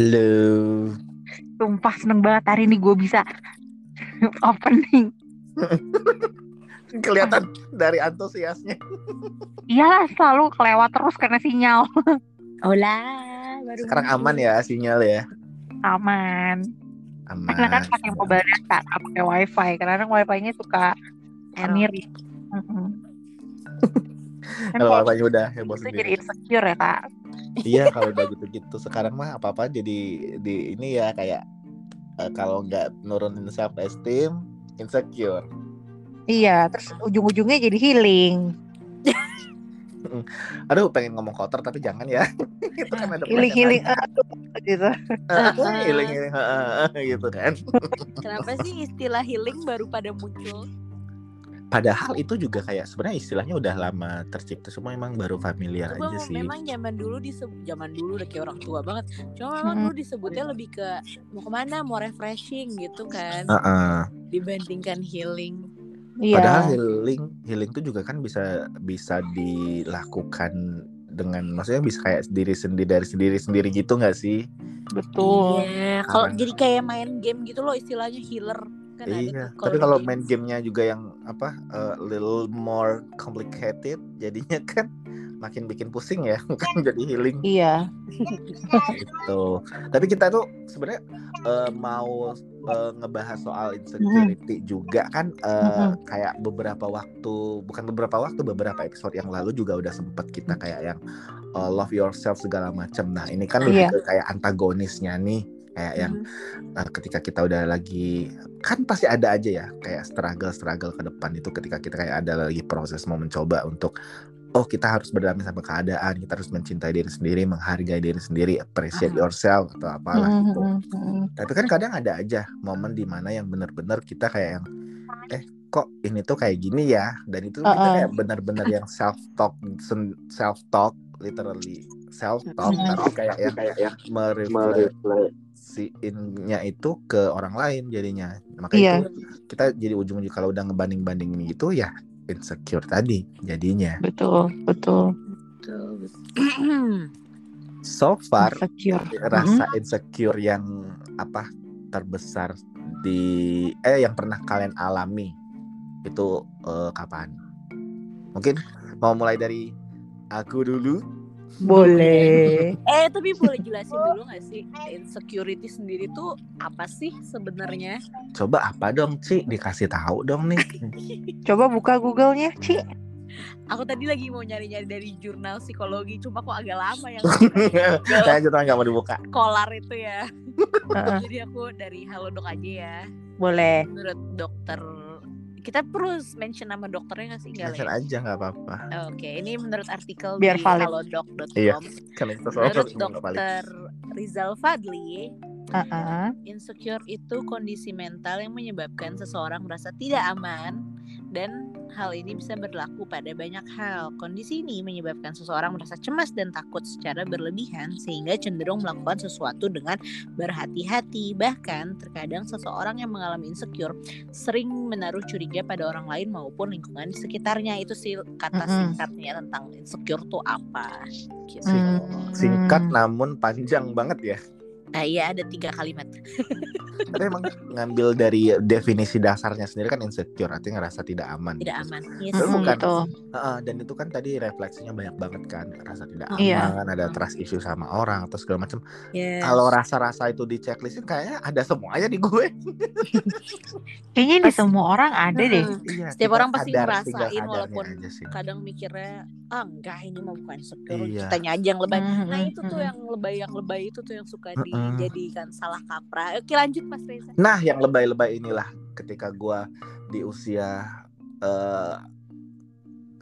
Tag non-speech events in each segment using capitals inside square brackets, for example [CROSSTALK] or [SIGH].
Halo. Sumpah seneng banget hari ini gue bisa [LAUGHS] opening. Kelihatan dari antusiasnya. Iyalah selalu kelewat terus karena sinyal. [LAUGHS] Hola, baru Sekarang muncul. aman ya sinyal ya. Aman. Aman. Karena kan pakai mobile data, pakai wifi. Karena wifi-nya suka. Kan [LAUGHS] Kalau bapaknya udah heboh itu jadi sendiri. insecure ya kak. Iya kalau udah gitu-gitu sekarang mah apa-apa jadi di ini ya kayak eh, kalau nggak nurunin self esteem insecure. Iya, terus ujung-ujungnya jadi healing. Aduh pengen ngomong kotor tapi jangan ya. [LAUGHS] Itu kan ada Healing healing gitu. [LAUGHS] Healing healing gitu kan. Kenapa sih istilah healing baru pada muncul? Padahal itu juga kayak sebenarnya istilahnya udah lama tercipta cuma emang baru familiar Cuma aja sih. memang zaman dulu disebut zaman dulu udah kayak orang tua banget. Cuma memang Mm-mm. dulu disebutnya lebih ke mau ke mana, mau refreshing gitu kan, Heeh. dibandingkan healing. Iya. Padahal healing healing tuh juga kan bisa bisa dilakukan dengan maksudnya bisa kayak sendiri sendiri dari sendiri sendiri gitu nggak sih? Betul. Iya, kalau Karena- jadi kayak main game gitu loh istilahnya healer kan ada iya. tuh Tapi kalau main gamenya juga yang apa a little more complicated, jadinya [LAUGHS] kan makin bikin pusing ya kan jadi healing Iya. [LAUGHS] gitu. Tapi kita tuh sebenarnya eh, mau eh, ngebahas soal insecurity juga kan eh, Mm-mm. kayak beberapa waktu bukan beberapa waktu beberapa episode yang lalu juga udah sempet kita kayak yang eh, love yourself segala macam. Nah ini kan lebih Iya. kayak antagonisnya nih kayak yang Mhm. eh, ketika kita udah lagi kan pasti ada aja ya kayak struggle struggle ke depan itu ketika kita kayak ada lagi proses mau mencoba untuk oh kita harus berdamai sama keadaan kita harus mencintai diri sendiri menghargai diri sendiri appreciate Ah. yourself atau apalah Mm, gitu mm, mm. tapi kan kadang ada aja momen di mana yang benar-benar kita kayak yang eh kok ini tuh kayak gini ya dan itu kita Uh-uh. kayak benar-benar yang self talk self talk literally self talk Mm. tapi kayak yang kayak yang merefleksiinnya itu ke orang lain jadinya makanya Iya. itu kita jadi ujung-ujung kalau udah ngebanding-bandingin gitu ya insecure tadi jadinya Betul, betul. Betul, betul. so far Insecure. rasa insecure yang apa terbesar di eh yang pernah kalian alami itu eh, kapan? Mungkin mau mulai dari aku dulu. Boleh. Eh tapi boleh jelasin dulu gak sih insecurity sendiri tuh apa sih sebenarnya? Coba apa dong, Ci? Dikasih tahu dong nih. [LAUGHS] Coba buka Google-nya, Ci. Aku tadi lagi mau nyari-nyari dari jurnal psikologi, cuma kok agak lama yang Saya juga nggak mau dibuka. kolar itu ya. Jadi aku dari Halodoc aja ya. Boleh. Menurut dokter kita perlu mention nama dokternya nggak sih enggak Mention ya? aja nggak apa-apa. Oke, ini menurut artikel Biar di valid. halodoc.com. Iya. [LAUGHS] Menurut dokter Rizal Fadli, Heeh. insecure itu kondisi mental yang menyebabkan seseorang merasa tidak aman dan hal ini bisa berlaku pada banyak hal. Kondisi ini menyebabkan seseorang merasa cemas dan takut secara berlebihan sehingga cenderung melakukan sesuatu dengan berhati-hati. Bahkan terkadang seseorang yang mengalami insecure sering menaruh curiga pada orang lain maupun lingkungan di sekitarnya. Itu sih kata singkatnya tentang insecure tuh apa. Gitu. Hmm. Singkat namun panjang banget ya. Ah, iya ada tiga kalimat. [LAUGHS] Tapi emang ngambil dari definisi dasarnya sendiri kan insecure, artinya ngerasa tidak aman. Tidak gitu. aman. Yes. Terus Mm, bukan betul. Heeh, dan itu kan tadi refleksinya banyak banget kan rasa tidak aman, Iya. ada trust issue sama orang atau segala macam. Yes. Kalau rasa-rasa itu di checklistin kayaknya ada semuanya di gue. [LAUGHS] Kayaknya di semua orang ada deh. Iya, Setiap orang pasti ngerasain walaupun aja sih. kadang mikirnya ah enggak ini mah bukan insecure Iya. kitanya aja yang lebay Mm, nah mm, itu tuh mm. yang lebay yang lebay itu tuh yang suka Mm-mm. dijadikan salah kaprah oke lanjut mas Reza Nah, yang lebay-lebay inilah ketika gua di usia eh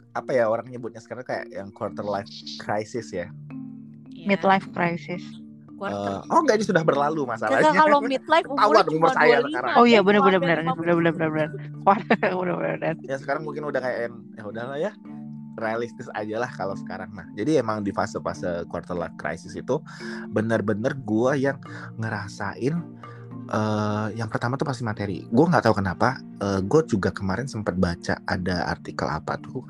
apa ya orang nyebutnya sekarang kayak yang quarter life crisis ya. Iya. Midlife crisis. Quarter. Eh, oh enggak ini sudah berlalu masalahnya. kalau midlife [LAUGHS] umur cuma saya 25, sekarang. Oh iya benar benar benar benar benar benar benar. Ya sekarang mungkin udah kayak yang ya udahlah ya realistis aja lah kalau sekarang nah jadi emang di fase-fase quarter life crisis itu bener-bener gua yang ngerasain eh yang pertama tuh pasti materi gue nggak tahu kenapa eh gue juga kemarin sempat baca ada artikel apa tuh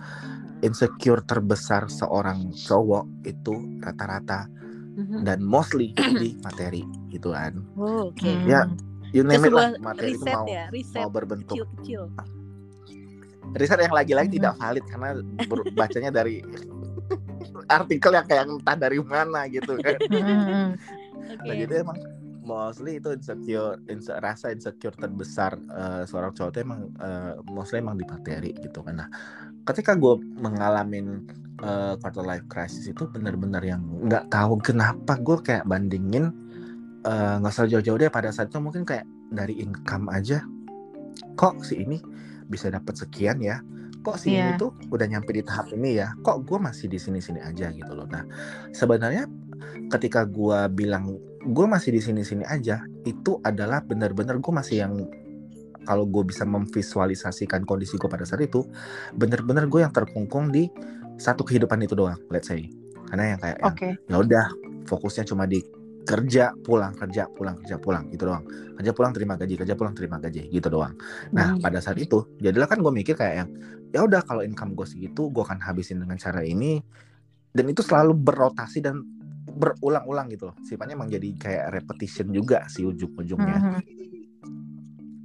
insecure terbesar seorang cowok itu rata-rata Mhm. dan mostly [CLEARS THROAT] di materi gitu kan Oh, Oke. Hmm. Ya, you Itu name it lah materi itu mau ya, riset mau berbentuk kecil-kecil. Riset yang lagi-lagi Mhm. tidak valid karena bacanya dari artikel yang kayak entah dari mana gitu kan [LAUGHS] Hmm. Oke. Nah, jadi emang mostly itu insecure, inse- rasa insecure terbesar eh, seorang cowok itu emang eh, mostly emang di materi gitu kan. Nah, ketika gue mengalami eh, quarter life crisis itu benar-benar yang nggak tahu kenapa gue kayak bandingin nggak usah jauh-jauh deh pada saat itu mungkin kayak dari income aja kok si ini bisa dapat sekian ya kok si ini Iya. tuh udah nyampe di tahap ini ya kok gue masih di sini-sini aja gitu loh nah sebenarnya ketika gue bilang gue masih di sini-sini aja itu adalah benar-benar gue masih yang kalau gue bisa memvisualisasikan kondisi gue pada saat itu benar-benar gue yang terkungkung di satu kehidupan itu doang let's say karena yang kayak Oke. ya udah fokusnya cuma di kerja pulang kerja pulang kerja pulang gitu doang kerja pulang terima gaji kerja pulang terima gaji gitu doang nah Hmm. pada saat itu jadilah kan gue mikir kayak yang ya udah kalau income gue segitu gue akan habisin dengan cara ini dan itu selalu berrotasi dan berulang-ulang gitu loh sifatnya emang jadi kayak repetition juga sih ujung-ujungnya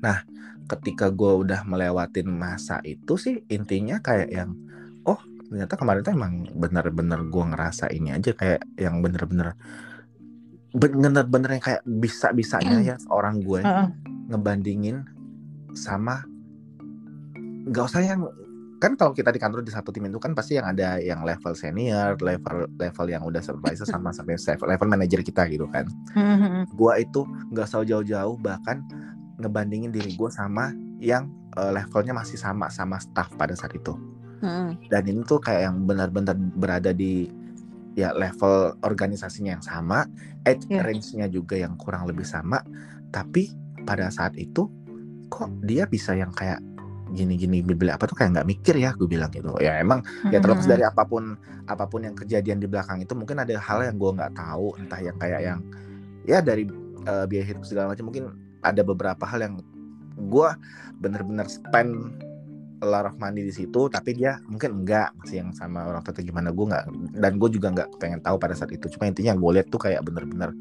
Hmm. ketika gue udah melewatin masa itu sih intinya kayak yang oh ternyata kemarin tuh emang bener-bener gue ngerasa ini aja kayak yang bener-bener bener-bener yang kayak bisa-bisanya ya orang gue Heeh. ngebandingin sama nggak usah yang kan kalau kita di kantor di satu tim itu kan pasti yang ada yang level senior, level level yang udah supervisor sama [LAUGHS] sampai level, level manager kita gitu kan. Hmm. Gua itu nggak usah jauh-jauh bahkan ngebandingin diri gue sama yang eh, levelnya masih sama sama staff pada saat itu. Hmm. Dan ini tuh kayak yang benar-benar berada di ya level organisasinya yang sama, age Iya. range-nya juga yang kurang lebih sama, tapi pada saat itu kok dia bisa yang kayak gini-gini beli apa tuh kayak nggak mikir ya gue bilang gitu ya emang ya terlepas Hmm. dari apa pun apa pun yang kejadian di belakang itu mungkin ada hal yang gue nggak tahu entah yang kayak yang ya dari eh, biaya hidup segala macam mungkin ada beberapa hal yang gue bener-bener spend of money di situ tapi dia mungkin enggak masih yang sama orang tua gimana gue nggak dan gue juga nggak pengen tahu pada saat itu cuma intinya gue lihat tuh kayak bener-bener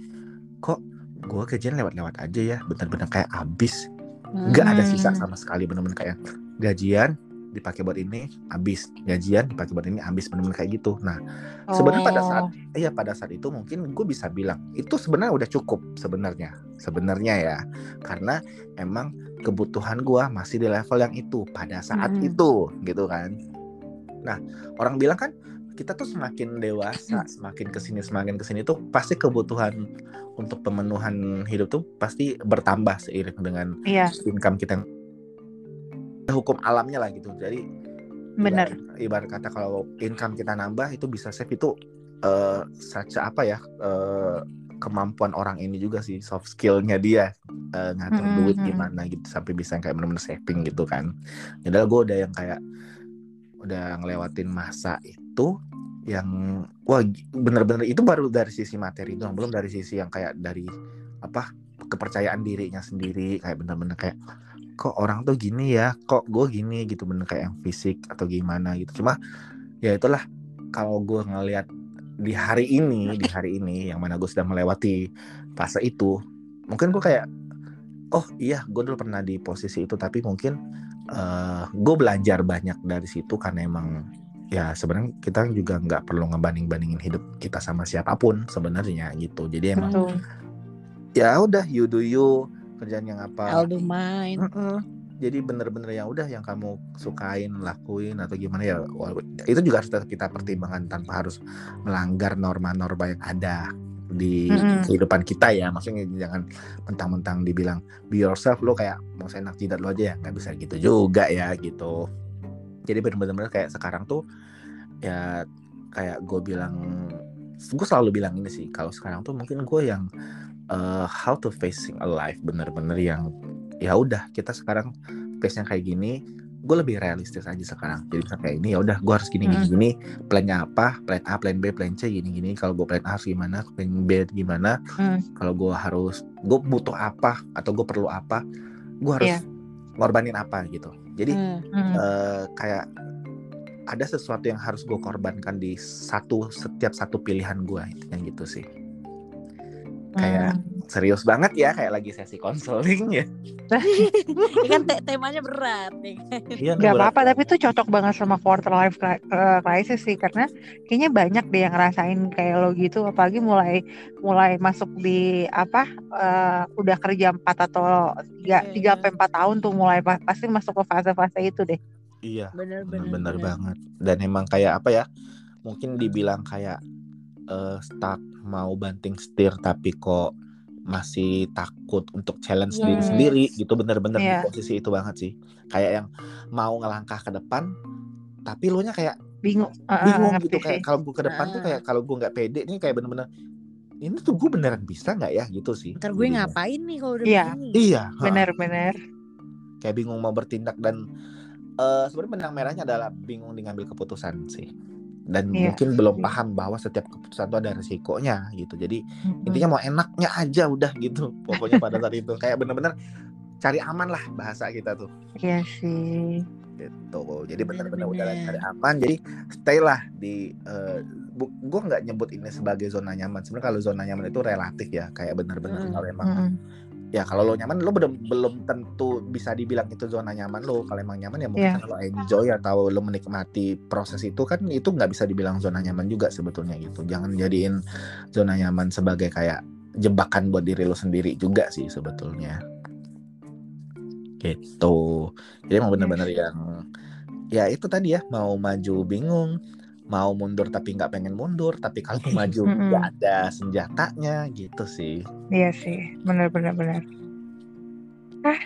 kok gue gajian lewat-lewat aja ya bener-bener kayak abis nggak ada sisa Hmm. sama sekali bener-bener kayak gajian dipakai buat ini habis gajian dipakai buat ini habis bener-bener kayak gitu. Nah sebenarnya pada saat Oh. iya pada saat itu mungkin gue bisa bilang itu sebenarnya udah cukup sebenarnya sebenarnya ya. Karena emang kebutuhan gue masih di level yang itu pada saat Mm-mm. itu gitu kan. Nah orang bilang kan kita tuh semakin dewasa semakin ke sini semakin ke sini tuh pasti kebutuhan untuk pemenuhan hidup tuh pasti bertambah seiring dengan Iya, income kita hukum alamnya lah gitu jadi benar. ibarat, ibarat kata kalau income kita nambah itu bisa save itu eh saja apa ya eh, kemampuan orang ini juga sih soft skillnya dia eh, ngatur Mm-mm, duit mm-mm. gimana gitu sampai bisa kayak bener-bener saving gitu kan padahal gue udah yang kayak udah ngelewatin masa itu yang wah bener-bener itu baru dari sisi materi doang belum dari sisi yang kayak dari apa kepercayaan dirinya sendiri kayak bener-bener kayak kok orang tuh gini ya? Kok gue gini? Gitu bener kayak yang fisik atau gimana gitu. Cuma ya itulah kalau gue ngelihat di hari ini di hari ini yang mana gue sudah melewati fase itu mungkin gue kayak oh iya gue dulu pernah di posisi itu tapi mungkin eh gue belajar banyak dari situ karena emang ya sebenarnya kita juga nggak perlu ngebanding bandingin hidup kita sama siapa pun sebenarnya gitu. Jadi emang Betul. ya udah you do you kerjaan yang apa I'll do mine. Mm-mm. Jadi bener-bener yang udah yang kamu sukain, lakuin atau gimana ya itu juga harus tetap kita pertimbangkan tanpa harus melanggar norma-norma yang ada di Mm-mm. kehidupan kita ya. Maksudnya jangan mentang-mentang dibilang be yourself lo kayak mau seenak jidat lo aja ya nggak bisa gitu juga ya gitu. Jadi bener-bener kayak sekarang tuh ya kayak gue bilang gue selalu bilang ini sih kalau sekarang tuh mungkin gue yang uh, how to facing a life bener-bener yang ya udah kita sekarang face nya kayak gini gue lebih realistis aja sekarang jadi misalnya kayak ini ya udah gue harus gini gini Hmm. gini plannya apa plan A plan B plan C gini gini kalau gue plan A harus gimana plan B gimana Hmm. kalau gue harus gue butuh apa atau gue perlu apa gue harus Iya. ngorbanin apa gitu jadi Hmm. Hmm. eh, kayak ada sesuatu yang harus gue korbankan di satu setiap satu pilihan gue intinya gitu sih kayak Hmm. serius banget ya kayak lagi sesi konseling ya. [LAUGHS] Ini kan te- temanya berat ya kan? Iya, Gak apa-apa, tapi itu cocok banget sama quarter life eh, crisis sih, karena kayaknya banyak deh yang ngerasain kayak lo gitu, apalagi mulai mulai masuk di apa, eh, udah kerja 4 atau tiga Iya, tiga iya. sampai empat tahun tuh mulai pa- pasti masuk ke fase-fase itu deh. Iya. bener bener bener bener. banget dan emang kayak apa ya mungkin dibilang kayak eh, stuck mau banting setir tapi kok masih takut untuk challenge diri Yes. sendiri gitu bener-bener di Iya. posisi itu banget sih kayak yang mau ngelangkah ke depan tapi lu nya kayak Bingung, eh, bingung gitu sih. kayak kalau gue ke depan tuh Ah. kayak kalau gue nggak pede nih kayak bener-bener ini tuh gue beneran bisa nggak ya gitu sih Ntar gue jadinya. ngapain nih kalau udah Iya. begini? iya. Bener-bener. kayak bingung mau bertindak dan eh sebenarnya benang merahnya adalah bingung di ngambil keputusan sih dan Iya. mungkin belum paham bahwa setiap keputusan itu ada resikonya gitu jadi Mm-mm. intinya mau enaknya aja udah gitu pokoknya pada saat itu kayak bener-bener cari aman lah bahasa kita tuh Iya sih. gitu jadi bener-bener udah cari aman jadi stay lah di gue nggak nyebut ini sebagai zona nyaman sebenarnya kalau zona nyaman itu relatif ya kayak bener-bener Mm. kalau emang Mm-mm. Ya kalau lo nyaman lo belum belum tentu bisa dibilang itu zona nyaman lo kalau emang nyaman ya mungkin Iya. karena lo enjoy atau lo menikmati proses itu kan itu nggak bisa dibilang zona nyaman juga sebetulnya gitu jangan jadiin zona nyaman sebagai kayak jebakan buat diri lo sendiri juga sih sebetulnya gitu jadi emang bener-bener Yes. yang ya itu tadi ya mau maju bingung mau mundur tapi nggak pengen mundur tapi kalau [LAUGHS] maju nggak ada senjatanya gitu sih Iya sih, bener-bener bener. Ah,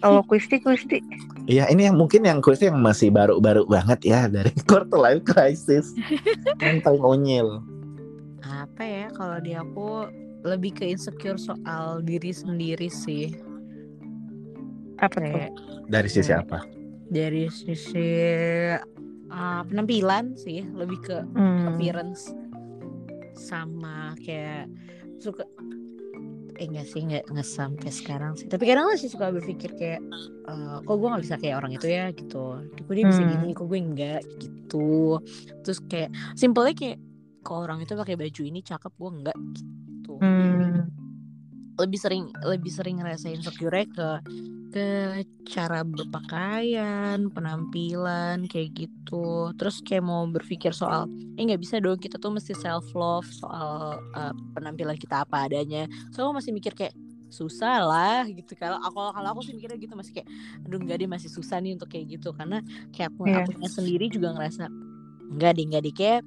kalau Kuisti Kuisti, Iya, ini yang mungkin yang kuis yang masih baru-baru banget ya dari [LAUGHS] quarter life crisis. [LAUGHS] yang paling unyil. Apa ya kalau di aku lebih ke insecure soal diri sendiri sih. apa tuh? Kayak Dari sisi apa? dari sisi uh, penampilan sih, lebih ke Hmm. appearance sama kayak suka eh enggak sih nggak nggak sampai sekarang sih tapi kadang masih suka berpikir kayak eh, kok gue nggak bisa kayak orang itu ya gitu kok dia bisa Hmm. gini kok gue enggak gitu terus kayak simpelnya kayak kok orang itu pakai baju ini cakep gue enggak gitu. Lebih sering lebih sering ngerasain insecure ke ke cara berpakaian penampilan kayak gitu. Terus kayak mau berpikir soal eh nggak bisa dong kita tuh mesti self love soal uh, penampilan kita apa adanya. So aku masih mikir kayak susah lah gitu. Kalau aku kalau aku sih mikirnya gitu masih kayak aduh enggak deh masih susah nih untuk kayak gitu. Karena kayak aku Iya. akunya sendiri juga ngerasa enggak deh enggak deh kayak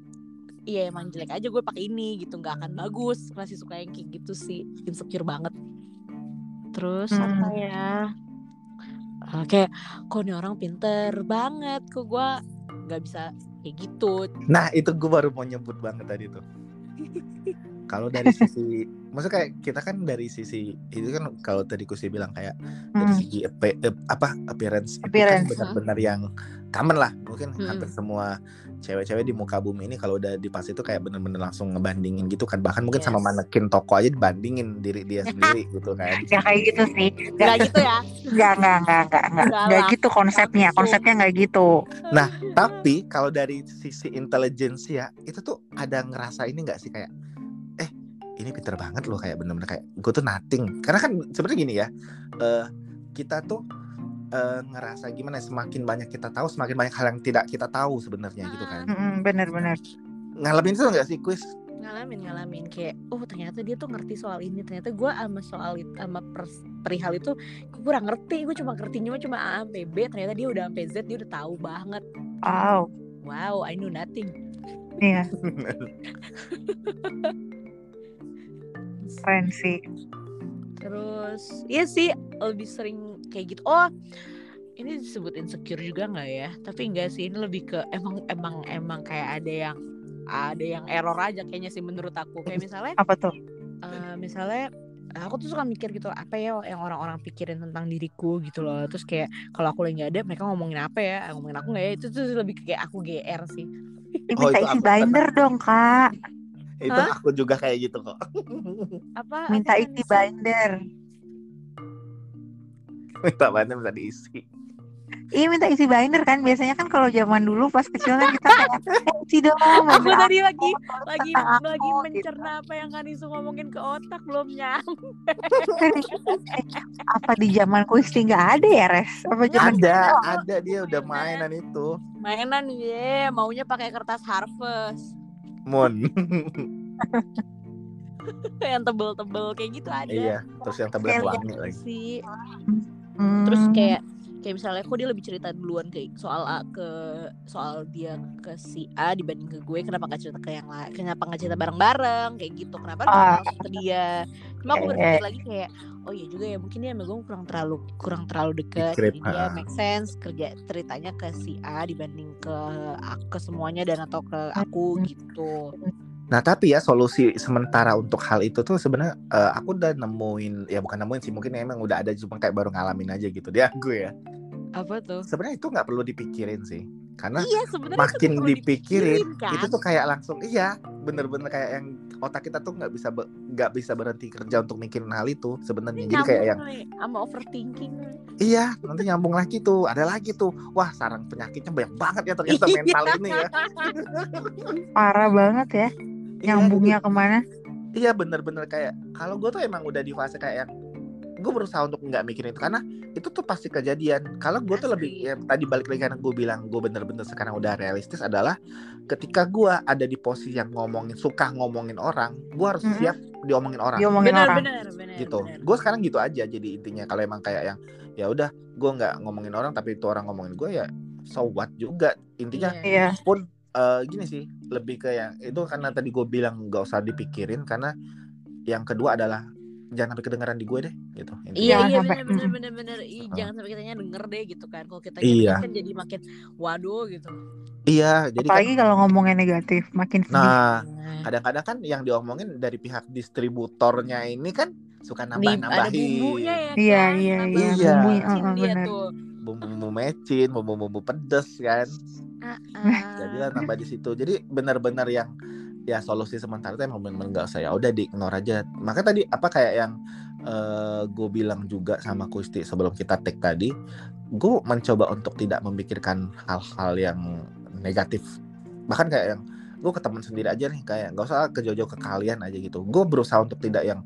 iya emang jelek aja gue pakai ini gitu nggak akan bagus masih suka yang kayak gitu sih insecure banget terus Hmm. apa ya Ah, kayak kok nih orang pinter banget kok gue nggak bisa kayak gitu Nah, itu gue baru mau nyebut banget tadi tuh. [LAUGHS] Kalau dari sisi maksudnya kayak kita kan dari sisi itu kan kalau tadi Kusi bilang kayak dari Hmm. segi appe- eh, apa appearance, Appearance, itu kan benar-benar yang common lah mungkin Hmm. hampir semua cewek-cewek di muka bumi ini kalau udah di pas itu kayak bener-bener langsung ngebandingin gitu kan bahkan mungkin sama Yes. manekin toko aja dibandingin diri dia sendiri [LAUGHS] gitu kan Ya kayak gitu sih. nggak gitu ya Nggak, nggak, nggak, nggak, nggak, lah. gitu konsepnya. Langsung. Konsepnya nggak gitu. tapi kalau dari sisi intelijensi ya itu tuh ada ngerasa ini nggak sih kayak ini pinter banget loh kayak bener-bener kayak gue tuh nothing. Karena kan sebenarnya gini ya eh kita tuh eh, ngerasa gimana ya, semakin banyak kita tahu semakin banyak hal yang tidak kita tahu sebenarnya gitu kan. Bener-bener. ngalamin itu nggak sih kuis? Ngalamin ngalamin. Kayak oh ternyata dia tuh ngerti soal ini. Ternyata gue sama soal itu sama perihal itu gue kurang ngerti. Gue cuma ngertinya cuma A sampai B. Ternyata dia udah sampai Z dia udah tahu banget. Wow. wow I know nothing. Iya, [LAUGHS] keren sih. terus iya sih lebih sering kayak gitu. Oh ini disebut insecure juga nggak ya? Tapi enggak sih ini lebih ke emang emang emang kayak ada yang ada yang error aja kayaknya sih menurut aku. Kayak misalnya Apa tuh? eh, misalnya aku tuh suka mikir gitu apa ya yang orang-orang pikirin tentang diriku gitu loh. Terus kayak kalau aku lagi nggak ada mereka ngomongin apa ya? Ngomongin aku nggak ya? Itu tuh lebih kayak aku gr sih. Ih, Oh, minta itu isi binder dong, Kak. Itu Hah? aku juga kayak gitu kok apa Minta isi binder. minta banget bisa diisi Iya minta isi binder kan biasanya kan kalau zaman dulu pas kecil kan kita kayak isi dong [LAUGHS] Aku binder tadi lagi aku, lagi aku, lagi gitu. mencerna apa yang Kanisu ngomongin ke otak belum nyampe. [LAUGHS] Eh, apa di zaman kuisti nggak ada ya res? Apa zaman ada kita? ada dia udah mainan itu Mainan ye, maunya pakai kertas harvest Moon [LAUGHS] yang tebel-tebel kayak gitu ada. iya terus yang Kayak wangi lagi sih. Hmm. Terus kayak kayak misalnya kok dia lebih cerita duluan kayak soal A ke soal dia ke si A dibanding ke gue kenapa nggak cerita ke yang lain kenapa nggak cerita bareng-bareng kayak gitu kenapa Ah. langsung ke dia cuma aku Eh. berpikir lagi kayak oh iya juga ya mungkin dia sama gue kurang terlalu kurang terlalu dekat jadi dia ha. make sense kerja ceritanya ke si A dibanding ke aku ke semuanya dan atau ke aku Hmm. gitu Nah tapi ya solusi sementara untuk hal itu tuh sebenarnya eh, aku udah nemuin ya bukan nemuin sih mungkin emang udah ada cuma kayak baru ngalamin aja gitu dia gue ya. apa tuh Sebenarnya itu nggak perlu dipikirin sih karena iya sebenarnya itu makin perlu dipikirin kan? itu tuh kayak langsung iya bener-bener kayak yang otak kita tuh nggak bisa be- nggak bisa berhenti kerja untuk mikirin hal itu sebenarnya jadi kayak yang sama overthinking iya nanti nyambung lagi tuh ada lagi tuh wah sarang penyakitnya banyak banget ya ternyata Iya. [LAUGHS] mental ini ya parah banget ya Iya, nyambungnya ke mana? Iya bener-bener kayak kalau gue tuh emang udah di fase kayak yang gue berusaha untuk nggak mikirin itu karena itu tuh pasti kejadian. Kalau gue tuh lebih ya, tadi balik lagi karena gue bilang gue bener-bener sekarang udah realistis adalah ketika gue ada di posisi yang ngomongin suka ngomongin orang, gue harus Mm-mm. siap diomongin orang Diomongin bener, orang. bener bener gitu. Gue sekarang gitu aja jadi intinya kalau emang kayak yang ya udah gue nggak ngomongin orang tapi itu orang ngomongin gue ya so what juga intinya Iya. Iya. pun eh, gini sih lebih ke yang itu karena tadi gue bilang nggak usah dipikirin karena yang kedua adalah jangan sampai kedengeran di gue deh gitu intinya. Iya iya sampai- bener bener bener bener Ih, Heeh. jangan sampai kitanya denger deh gitu kan kalau kita Iya. kan jadi makin waduh gitu iya jadi kan Apalagi kalau ngomongnya negatif makin sedih. nah kadang-kadang kan yang diomongin dari pihak distributornya ini kan suka di, ada nambah-nambahin bumbunya ya Iya, kan iya, Nambah iya. Bumbunya, micin heeh, dia bener. tuh bumbu-bumbu mecin bumbu-bumbu pedes kan? Ah, jadilah nambah di situ. Jadi benar-benar yang ya solusi sementara itu emang benar-benar nggak usah ya. Udah di ignore aja. Maka tadi apa kayak yang gue bilang juga sama Kusti sebelum kita take tadi gue mencoba untuk tidak memikirkan hal-hal yang negatif. Bahkan kayak yang gue ke teman sendiri aja nih kayak nggak usah ke jauh-jauh ke kalian aja gitu. Gue berusaha untuk tidak yang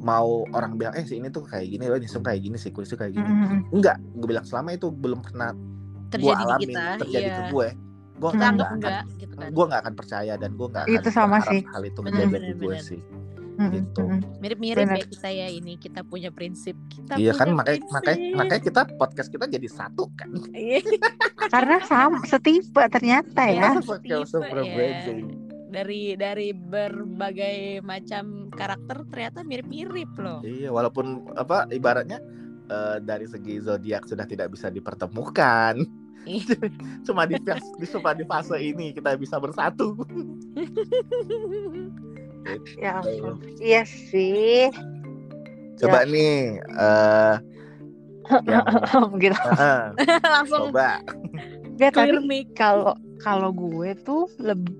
mau orang bilang eh si ini tuh kayak gini loh Nisung kayak gini si Kusti kayak gini Mm-mm. enggak gue bilang selama itu belum pernah gue terjadi di alamin kita terjadi iya. ke gue gue anggap akan enggak gitu kan gue nggak akan percaya dan gue nggak akan Itu sama sih. hal itu Bener, kejadian bener, di gue bener. sih Mm-mm, gitu. mm-mm. mirip-mirip Bener. ya kita ya ini kita punya prinsip kita iya kan punya makanya makanya prinsip. makanya kita podcast kita jadi satu kan Iya. Karena sama setipe ternyata ya. Iya, Podcast setipe berbeda. ya. Dari dari berbagai macam karakter ternyata mirip-mirip loh iya walaupun apa ibaratnya eh, dari segi zodiak sudah tidak bisa dipertemukan Iya. [LAUGHS] cuma di fase di cuma di fase ini kita bisa bersatu [LAUGHS] Ya ampun. Iya sih. coba nih eh [LAUGHS] yang gitu. eh, langsung coba clear tapi kalau kalau gue tuh lebih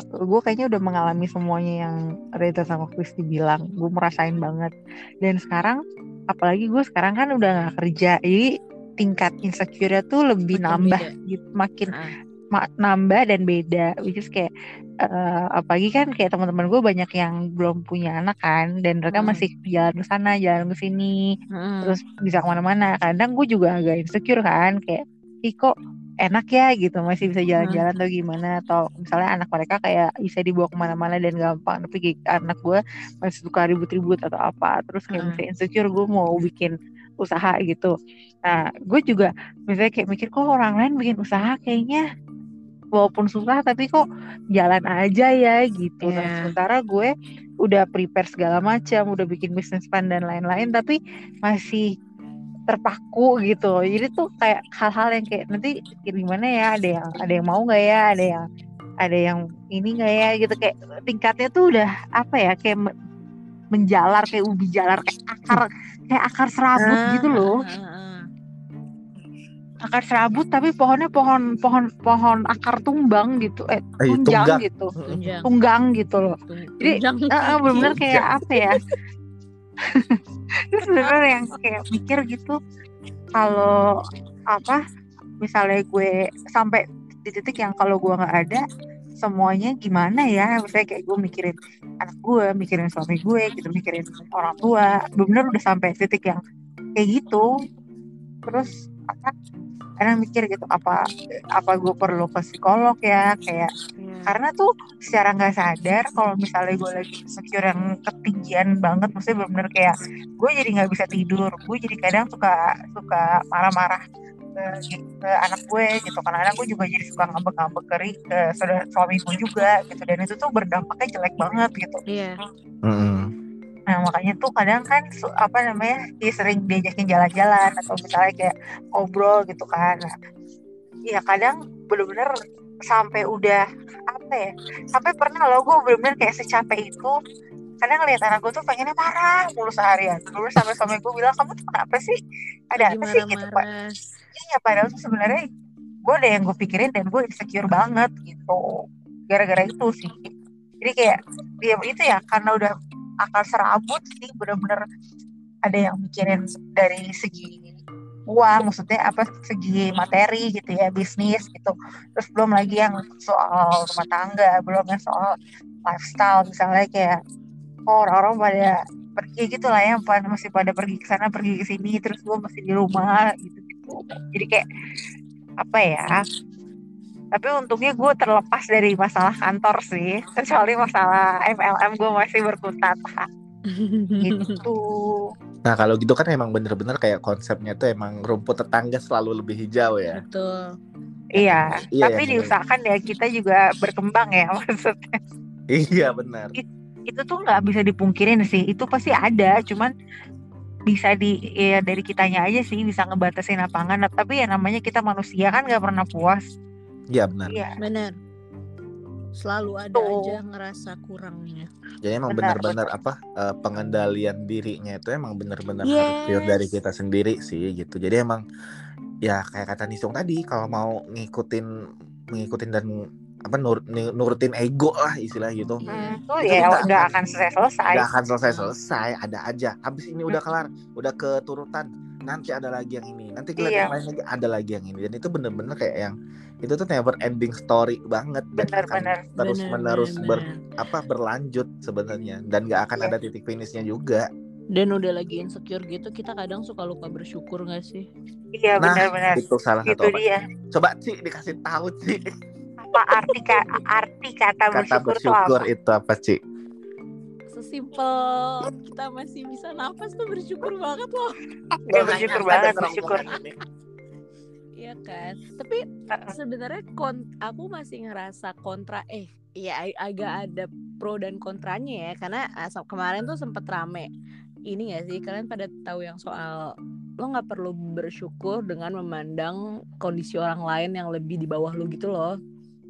gue kayaknya udah mengalami semuanya yang Rita sama Kristi bilang gue merasain banget dan sekarang apalagi gue sekarang kan udah nggak kerja jadi tingkat insecure tuh lebih Makin nambah beda. gitu makin Ah. ma- nambah dan beda which is kayak eh, apalagi kan kayak teman-teman gue banyak yang belum punya anak kan dan mereka Hmm. masih jalan ke sana jalan ke sini Hmm. terus bisa ke mana-mana kadang gue juga agak insecure kan kayak ih kok enak ya gitu masih bisa jalan-jalan atau gimana atau misalnya anak mereka kayak bisa dibawa ke mana-mana dan gampang tapi kayak anak gue masih suka ribut-ribut atau apa terus kayak Hmm. misalnya insecure gue mau bikin usaha gitu nah gue juga misalnya kayak mikir kok orang lain bikin usaha kayaknya walaupun susah tapi kok jalan aja ya gitu nah Iya. sementara gue udah prepare segala macam udah bikin bisnis plan dan lain-lain tapi masih terpaku gitu. Jadi tuh kayak hal-hal yang kayak nanti gimana ya? Ada yang ada yang mau nggak ya? Ada yang ada yang ini nggak ya? Gitu. Kayak tingkatnya tuh udah apa ya? Kayak me- menjalar kayak ubi jalar kayak akar kayak akar serabut Ah, gitu loh. ah, ah, akar serabut tapi pohonnya pohon pohon pohon akar tumbang gitu. Eh Eh, tunjang tunggang. gitu. Tunjang. Tunggang gitu loh. Jadi, Heeh, bener-bener kayak apa ya [LAUGHS] terus bener yang kayak mikir gitu kalau apa misalnya gue sampai di titik yang kalau gue nggak ada semuanya gimana ya misalnya kayak gue mikirin anak gue mikirin suami gue gitu mikirin orang tua benar udah sampai titik yang kayak gitu terus apa kadang mikir gitu apa apa gue perlu ke psikolog ya kayak. Karena tuh secara nggak sadar kalau misalnya gue lagi insecure yang ketinggian banget maksudnya bener-bener kayak gue jadi nggak bisa tidur. Gue jadi kadang suka suka marah-marah ke, ke anak gue gitu. Karena anak gue juga jadi suka ngambek-ngambek ke, ri- ke saudara suami gue juga gitu. Dan itu tuh berdampaknya jelek banget gitu. Iya. Mm-mm. nah makanya tuh kadang kan apa namanya dia sering diajakin jalan-jalan atau misalnya kayak ngobrol gitu kan. Nah, ya kadang bener-bener sampai udah apa ya sampai pernah loh gue bener-bener kayak secapek itu kadang ngeliat anak gue tuh pengennya marah mulu seharian. Terus sampai suami gue bilang kamu tuh kenapa sih? Ada apa sih? Gitu pak. Iya padahal tuh sebenarnya gue ada yang gue pikirin dan gue insecure banget gitu gara-gara itu sih. Jadi kayak dia itu ya karena udah akal serabut sih bener-bener ada yang mikirin dari segi uang maksudnya apa segi materi gitu ya bisnis gitu. Terus belum lagi yang soal rumah tangga belum yang soal lifestyle. Misalnya kayak oh, orang-orang pada pergi gitu lah ya pada masih pada pergi ke sana pergi ke sini terus gue masih di rumah gitu gitu jadi kayak apa ya tapi untungnya gue terlepas dari masalah kantor sih [LAUGHS] kecuali masalah MLM gue masih berkutat. [LAUGHS] Gitu Nah kalau gitu kan emang bener-bener kayak konsepnya tuh emang rumput tetangga selalu lebih hijau ya. Betul. iya Iya, tapi yang diusahakan ya kita juga berkembang ya [LAUGHS] maksudnya Iya benar. itu tuh nggak bisa dipungkirin sih itu pasti ada cuman bisa di ya dari kitanya aja sih bisa ngebatasin apa enggak Nah, tapi ya namanya kita manusia kan nggak pernah puas Iya benar. iya Benar. Selalu ada Tuh. aja ngerasa kurangnya. Jadi emang Benar, benar-benar apa eh, pengendalian dirinya itu emang benar-benar Yes. harus pure dari kita sendiri sih gitu. Jadi emang ya kayak kata Nisung tadi kalau mau ngikutin ngikutin dan apa nur- nurutin ego lah istilah gitu. Iya. itu Itu ya nggak akan- akan selesai selesai Gak akan selesai-selesai, ada aja. Habis ini udah kelar, udah keturutan, nanti ada lagi yang ini, nanti kita Iya. yang lain lagi ada lagi yang ini. Dan itu bener-bener kayak yang itu tuh never ending story banget dan Benar, akan benar. terus Benar, menerus benar, ber apa berlanjut sebenarnya dan gak akan Iya. ada titik finishnya juga. Dan udah lagi insecure gitu, kita kadang suka lupa bersyukur gak sih? iya Nah, benar-benar Itu salah itu satu apa? dia Coba sih dikasih tahu sih apa arti ka- arti kata, kata bersyukur, bersyukur apa itu apa sih? Sesimpel kita masih bisa nafas tuh bersyukur banget loh. Ya, bersyukur banget, bersyukur. Iya kan? Tapi sebenarnya aku masih ngerasa kontra eh ya ag- agak ada pro dan kontranya ya karena ah, se- kemarin tuh sempet rame ini gak sih kalian pada tahu yang soal lo nggak perlu bersyukur dengan memandang kondisi orang lain yang lebih di bawah lo gitu loh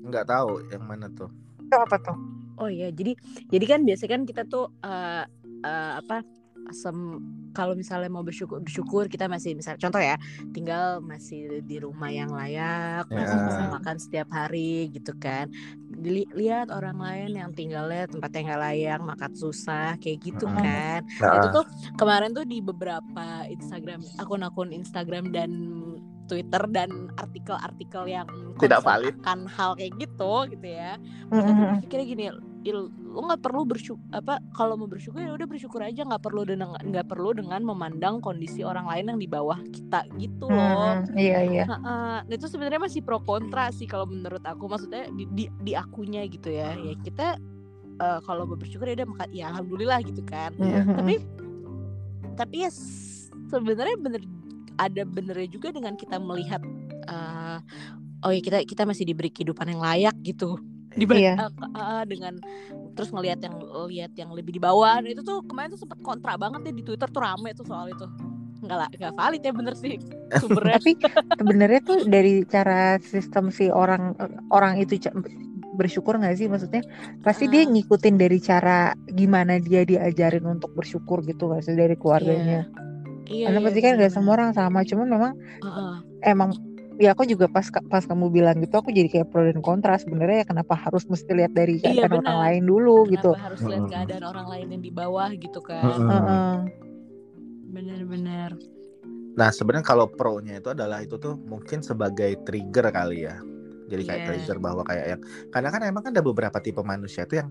Nggak tahu yang mana tuh. itu apa tuh Oh iya, jadi jadi kan biasanya kan kita tuh eh eh, apa sem kalau misalnya mau bersyukur bersyukur kita masih misal contoh ya tinggal masih di rumah yang layak masih Ya. bisa makan setiap hari gitu kan Dili- lihat orang lain yang tinggalnya tempat yang nggak layak makan susah kayak gitu Mm-mm. kan Nah, itu tuh kemarin tuh di beberapa Instagram akun-akun Instagram dan Twitter dan artikel-artikel yang Tidak valid. akan hal kayak gitu gitu ya tuh Mm-mm. berpikirnya gini "Il, lo nggak perlu bersyukur apa kalau mau bersyukur ya udah bersyukur aja nggak perlu dengan nggak perlu dengan memandang kondisi orang lain yang di bawah kita gitu loh Mm-mm. iya iya Nah, itu sebenarnya masih pro kontra sih kalau menurut aku maksudnya di di, di akunya gitu ya ya kita eh, kalau mau bersyukur ya udah maka ya alhamdulillah gitu kan Iya. Mm-mm. tapi tapi ya sebenarnya bener ada benernya juga dengan kita melihat eh, oh ya kita kita masih diberi kehidupan yang layak gitu dibanding Iya. ke- eh, dengan terus ngelihat yang lihat yang lebih di bawah Dan itu tuh kemarin tuh sempat kontra banget ya di Twitter tuh rame tuh soal itu nggak lah nggak valid ya bener sih sumbernya tapi sebenarnya tuh dari cara sistem si orang orang itu bersyukur nggak sih maksudnya pasti dia Ah. ngikutin dari cara gimana dia diajarin untuk bersyukur gitu nggak sih dari keluarganya iya, karena iya, pasti kan nggak bener-bener. semua orang sama cuman memang Heeh. emang ya aku juga pas pas kamu bilang gitu aku jadi kayak pro dan kontra sebenarnya ya kenapa harus mesti lihat dari Iya, keadaan orang benar. lain dulu gitu Kenapa harus lihat keadaan orang lain yang di bawah gitu kan. Heeh. bener-bener Nah sebenarnya kalau pro-nya itu adalah itu tuh mungkin sebagai trigger kali ya. Jadi kayak Iya. trigger bahwa kayak yang karena kan emang kan ada beberapa tipe manusia tuh yang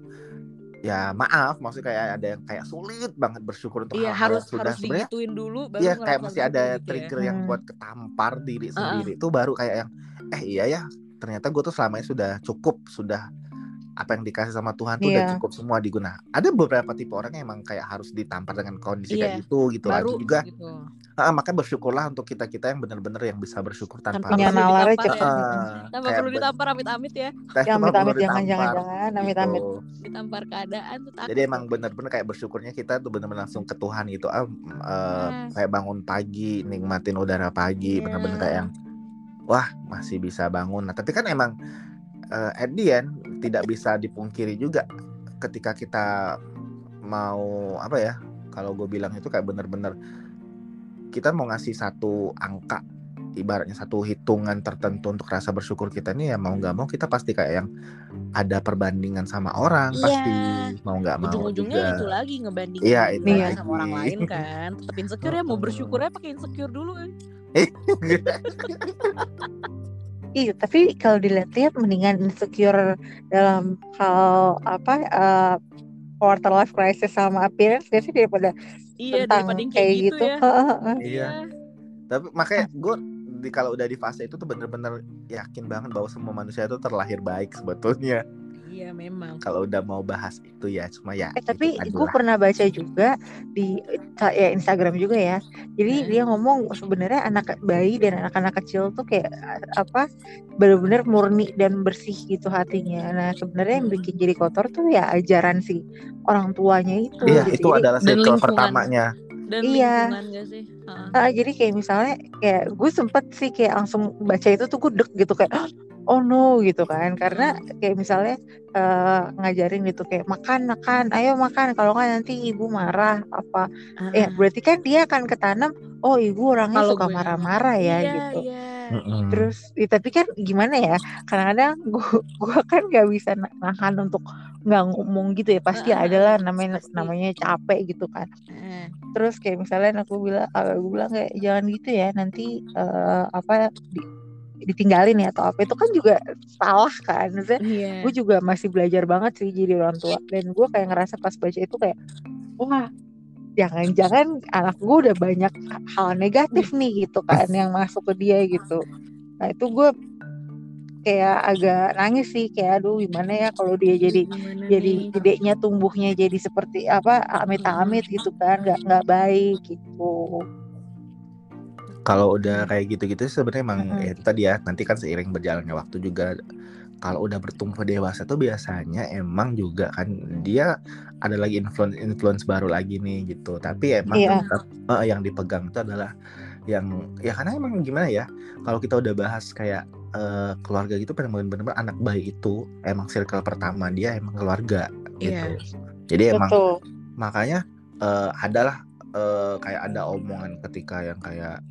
ya maaf maksudnya kayak ada yang kayak sulit banget bersyukur untuk Iya hal-hal harus yang sudah harus digituin dulu baru Iya kayak masih ada gitu ya. trigger yang Hmm. buat ketampar diri Uh-uh. sendiri itu baru kayak yang eh iya ya ternyata gue tuh selama ini sudah cukup sudah apa yang dikasih sama Tuhan tuh udah Iya. cukup semua diguna. Ada beberapa tipe orang yang emang kayak harus ditampar dengan kondisi Iya, kayak gitu gitu baru lagi juga. gitu. Ah, makanya bersyukurlah untuk kita kita yang benar-benar yang bisa bersyukur tanpa Tanpa Punya perlu nalarnya ditampar cepet. ya. Tanpa perlu ditampar amit-amit ya. Ya cuma amit-amit perlu jangan jangan amit-amit. gitu. Ditampar keadaan tuh takut. Jadi emang bener-bener kayak bersyukurnya kita tuh bener-bener langsung ke Tuhan gitu. Eh, Yes. kayak bangun pagi, nikmatin udara pagi, Iya. bener-bener kayak yang wah masih bisa bangun. Nah tapi kan emang eh, at the end tidak bisa dipungkiri juga ketika kita mau apa ya? Kalau gue bilang itu kayak bener-bener kita mau ngasih satu angka ibaratnya satu hitungan tertentu untuk rasa bersyukur kita ini ya mau nggak mau kita pasti kayak yang ada perbandingan sama orang Iya. pasti mau nggak mau Ujung-ujungnya itu lagi ngebandingin Iya, diri itu lagi. sama orang lain kan. Tetap insecure ya mau bersyukurnya pakai insecure dulu kan. [LAUGHS] Iya, tapi kalau dilihat-lihat mendingan insecure dalam hal apa eh, quarter life crisis sama appearance gak sih daripada Iya tentang daripada kayak kayak gitu, gitu. ya. Heeh. Iya. tapi makanya gue di kalau udah di fase itu tuh bener-bener yakin banget bahwa semua manusia itu terlahir baik sebetulnya Iya memang. kalau udah mau bahas itu ya cuma ya Eh, tapi gue pernah baca juga di ya Instagram juga ya. Jadi Hmm. dia ngomong sebenarnya anak bayi dan anak-anak kecil tuh kayak apa benar-benar murni dan bersih gitu hatinya. Nah sebenarnya yang Hmm. bikin jadi kotor tuh ya ajaran si orang tuanya itu. iya gitu. itu Jadi- adalah circle pertamanya Dan Iya. gak sih? Heeh. Ah, jadi kayak misalnya kayak gue sempet sih kayak langsung baca itu tuh gue deg gitu kayak oh no gitu kan. Karena kayak misalnya eh, ngajarin gitu kayak makan makan ayo makan. Kalau nggak nanti ibu marah apa. Ya Ah. berarti kan dia akan ketanam oh ibu orangnya Kalau suka gue. marah-marah ya iya, gitu. Iya. Terus ya, tapi kan gimana ya kadang-kadang [LAUGHS] gue gue kan nggak bisa na- nahan untuk nggak ngomong gitu ya. Pasti Ah, adalah namanya pasti. namanya capek gitu kan. Eh, terus kayak misalnya aku bilang aku bilang kayak jangan gitu ya nanti eh, apa di- ditinggalin ya atau apa itu kan juga salah kan. Maksudnya, Iya. gue juga masih belajar banget sih jadi orang tua. Dan gue kayak ngerasa pas baca itu kayak wah jangan-jangan anak gue udah banyak hal negatif nih gitu kan yang masuk ke dia gitu. Nah itu gue kayak agak nangis sih kayak aduh gimana ya kalau dia jadi Gimana jadi nih? gedenya tumbuhnya jadi seperti apa amit-amit gitu kan nggak nggak baik gitu kalau udah kayak gitu-gitu sebenarnya emang Mm-mm. ya itu tadi ya nanti kan seiring berjalannya waktu juga kalau udah bertumbuh dewasa tuh biasanya emang juga kan dia ada lagi influence influence baru lagi nih gitu tapi emang Iya. tetap eh, yang dipegang itu adalah yang ya karena emang gimana ya kalau kita udah bahas kayak eh, keluarga gitu benar-benar anak bayi itu emang circle pertama dia emang keluarga gitu Iya. jadi emang betul makanya eh, adalah eh, kayak ada omongan ketika yang kayak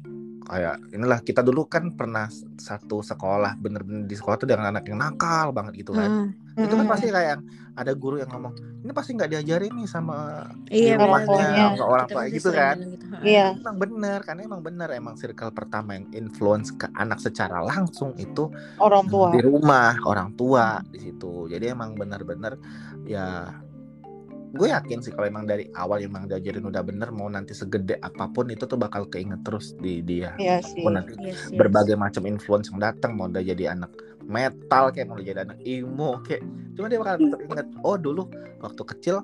kayak inilah kita dulu kan pernah satu sekolah bener-bener di sekolah tuh dengan anak yang nakal banget gitu kan. Heeh. itu kan Mm-mm. pasti kayak yang ada guru yang ngomong ini pasti nggak diajarin nih sama Iya di Orang rumahnya sama orang Kita tua gitu kan. gitu. Iya. Emang bener karena emang bener emang circle pertama yang influence ke anak secara langsung itu orang tua. di rumah orang tua di situ. Jadi emang bener-bener ya gue yakin sih kalau emang dari awal emang diajarin udah bener mau nanti segede apa pun itu tuh bakal keinget terus di dia. Iya sih. Walaupun nanti Yes, yes. berbagai macam influence yang datang mau udah jadi anak metal kayak mau udah jadi anak emo kayak cuma dia bakal tetap inget oh dulu waktu kecil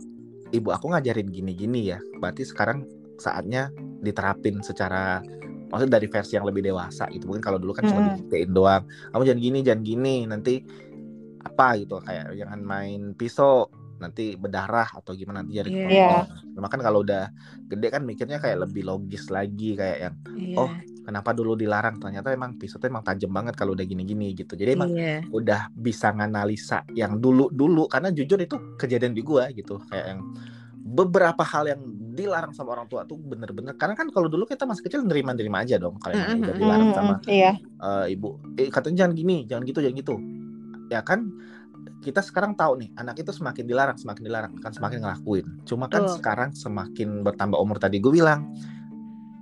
ibu aku ngajarin gini-gini ya berarti sekarang saatnya diterapin secara maksudnya dari versi yang lebih dewasa gitu. Mungkin kalau dulu kan cuma dibuktiin doang kamu jangan gini jangan gini nanti apa? gitu kayak jangan main pisau nanti berdarah atau gimana nanti jadi Iya. kepotong. Cuma kan kalau udah gede kan mikirnya kayak lebih logis lagi kayak yang Iya. oh, kenapa dulu dilarang ternyata emang pisau tuh emang tajam banget kalau udah gini-gini gitu. Jadi emang Iya. udah bisa nganalisa yang dulu-dulu karena jujur itu kejadian di gua gitu kayak yang beberapa hal yang dilarang sama orang tua tuh bener-bener karena kan kalau dulu kita masih kecil nerima-nerima aja dong kalau emang udah dilarang sama Mm-mm, iya eh, ibu eh katanya jangan gini jangan gitu jangan gitu ya kan kita sekarang tahu nih anak itu semakin dilarang semakin dilarang akan semakin ngelakuin cuma kan Betul. sekarang semakin bertambah umur tadi gue bilang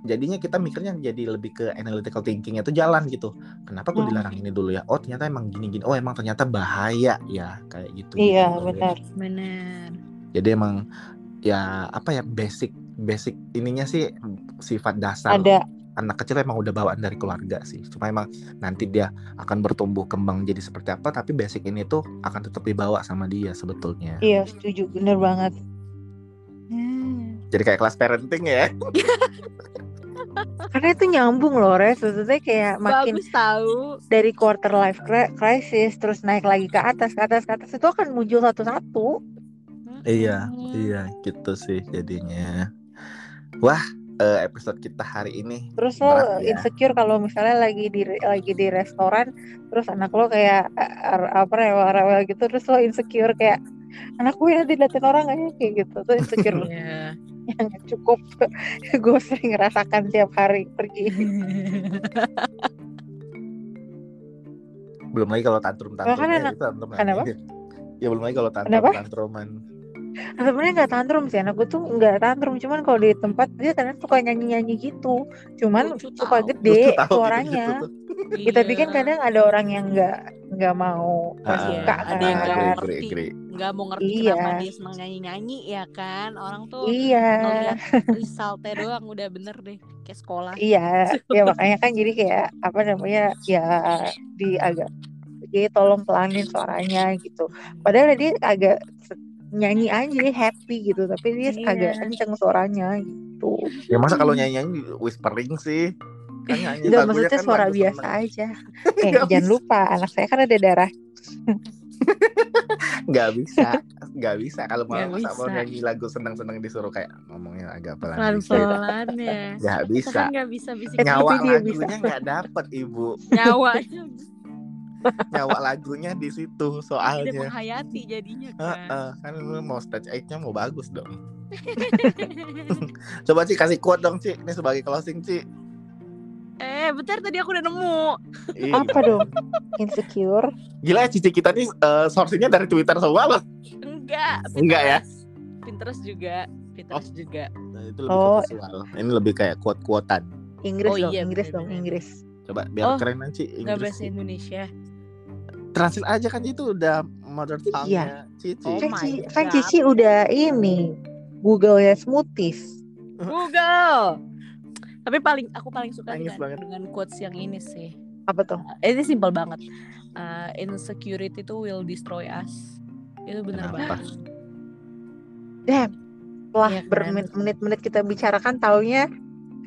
jadinya kita mikirnya jadi lebih ke analytical thinkingnya itu jalan gitu kenapa gue Hmm. dilarang ini dulu ya oh ternyata emang gini gini oh emang ternyata bahaya ya kayak gitu Iya, gitu. benar. Benar. jadi emang ya apa ya basic basic ininya sih sifat dasar Ada anak kecil emang udah bawaan dari keluarga sih cuma emang nanti dia akan bertumbuh kembang jadi seperti apa tapi basic ini tuh akan tetap dibawa sama dia sebetulnya iya setuju bener banget. Hmm. jadi kayak kelas parenting ya [LAUGHS] Karena itu nyambung loh, Res. Maksudnya kayak makin Bagus tahu. dari quarter life cri- crisis terus naik lagi ke atas, ke atas, ke atas itu akan muncul satu-satu. Iya, Hmm. iya gitu sih jadinya. Wah, eh, episode kita hari ini Terus lo Berat ya. insecure kalau misalnya lagi di lagi di restoran, terus anak lo kayak eh, apa rewel-rewel gitu, terus lo insecure kayak anak gue nanti diliatin orang ya kayak gitu, tuh insecure [LAUGHS] Iya. [LAUGHS] yang cukup. [LAUGHS] gue sering ngerasakan tiap hari pergi. belum lagi kalau tantrum tantrum Bahkan anak- tantrum kenapa? Ya belum lagi kalau tantrum Kenapa? tantruman. Sebenarnya nggak tantrum sih, anak gue tuh nggak tantrum, cuman kalau di tempat dia kadang suka nyanyi-nyanyi gitu, cuman Lucu suka gede Lucu tahu suaranya. gitu-gitu tuh. Kita pikir Iya. kadang ada orang yang nggak nggak mau nggak Ah, suka ada yang kan. nggak agree, ngerti. agree, agree. nggak mau ngerti Iya. kenapa dia seneng nyanyi-nyanyi ya kan orang tuh Iya. [LAUGHS] resultnya doang udah bener deh kayak sekolah Iya, ya [LAUGHS] makanya kan jadi kayak apa namanya ya di agak jadi tolong pelanin suaranya gitu. Padahal dia agak nyanyi aja dia happy gitu, tapi dia Iya. agak kenceng suaranya gitu. Ya masa kalau nyanyi-nyanyi whispering sih? Kan nyanyi Enggak maksudnya kan suara biasa seneng. aja. [LAUGHS] Eh Nggak jangan bisa. lupa anak saya kan ada darah. [LAUGHS] Nggak bisa, nggak bisa kalau mau Nggak masa mau bisa. nyanyi lagu seneng-seneng disuruh kayak ngomongnya agak pelan pelan dikit. pelan ya Nggak bisa. kan nggak bisa bisik Eh, Nyawa lagunya nggak dapet ibu. nyawanya Nyawa lagunya di situ tidak soalnya. menghayati jadinya kan Heeh, kan lu mau stage 8-nya mau bagus dong. [LAUGHS] Coba Ci kasih quote dong Ci, ini sebagai closing Ci. eh bentar tadi aku udah nemu Apa dong? Insecure. Gila ya Cici kita nih eh, sourcingnya dari Twitter semua loh. enggak Enggak ya? Pinterest juga Pinterest juga Nah, itu lebih Oh. ke visual. Ini lebih kayak quote-quotean. Inggris Oh dong, iya, Inggris bener, dong, bener. Inggris. Coba biar Oh, keren Ci nggak Inggris. bahasa Indonesia Translate aja kan itu udah mother tongue-nya Cici. Oh kan, my Cici, kan. Cici udah ini Google ya smoothies. Google tapi paling aku paling suka Nangis dengan, banget. dengan quotes yang ini sih Apa tuh? Eh, ini simpel banget Uh, insecurity itu will destroy us itu benar banget Damn. Setelah Iya kan? bermenit-menit kita bicarakan taunya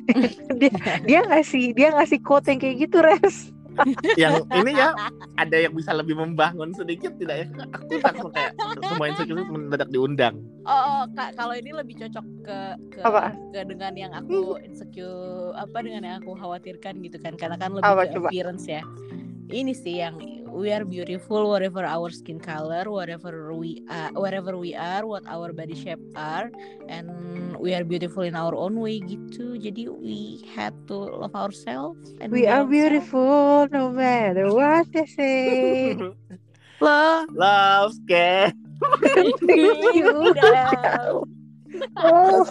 [LAUGHS] [LAUGHS] dia dia ngasih dia ngasih quote yang kayak gitu res yang ini ya ada yang bisa lebih membangun sedikit tidak ya? Aku langsung kayak semua insecure itu mendadak diundang. oh, oh, Kak, kalau ini lebih cocok ke ke, Apa? ke dengan yang aku insecure apa dengan yang aku khawatirkan gitu kan karena kan lebih Apa, ke coba? appearance ya ini sih yang we are beautiful whatever our skin color whatever we are wherever we are what our body shape are and we are beautiful in our own way gitu jadi we had to love ourselves and we are ourselves. beautiful no matter what they say [LAUGHS] love Love care. you Down. oh.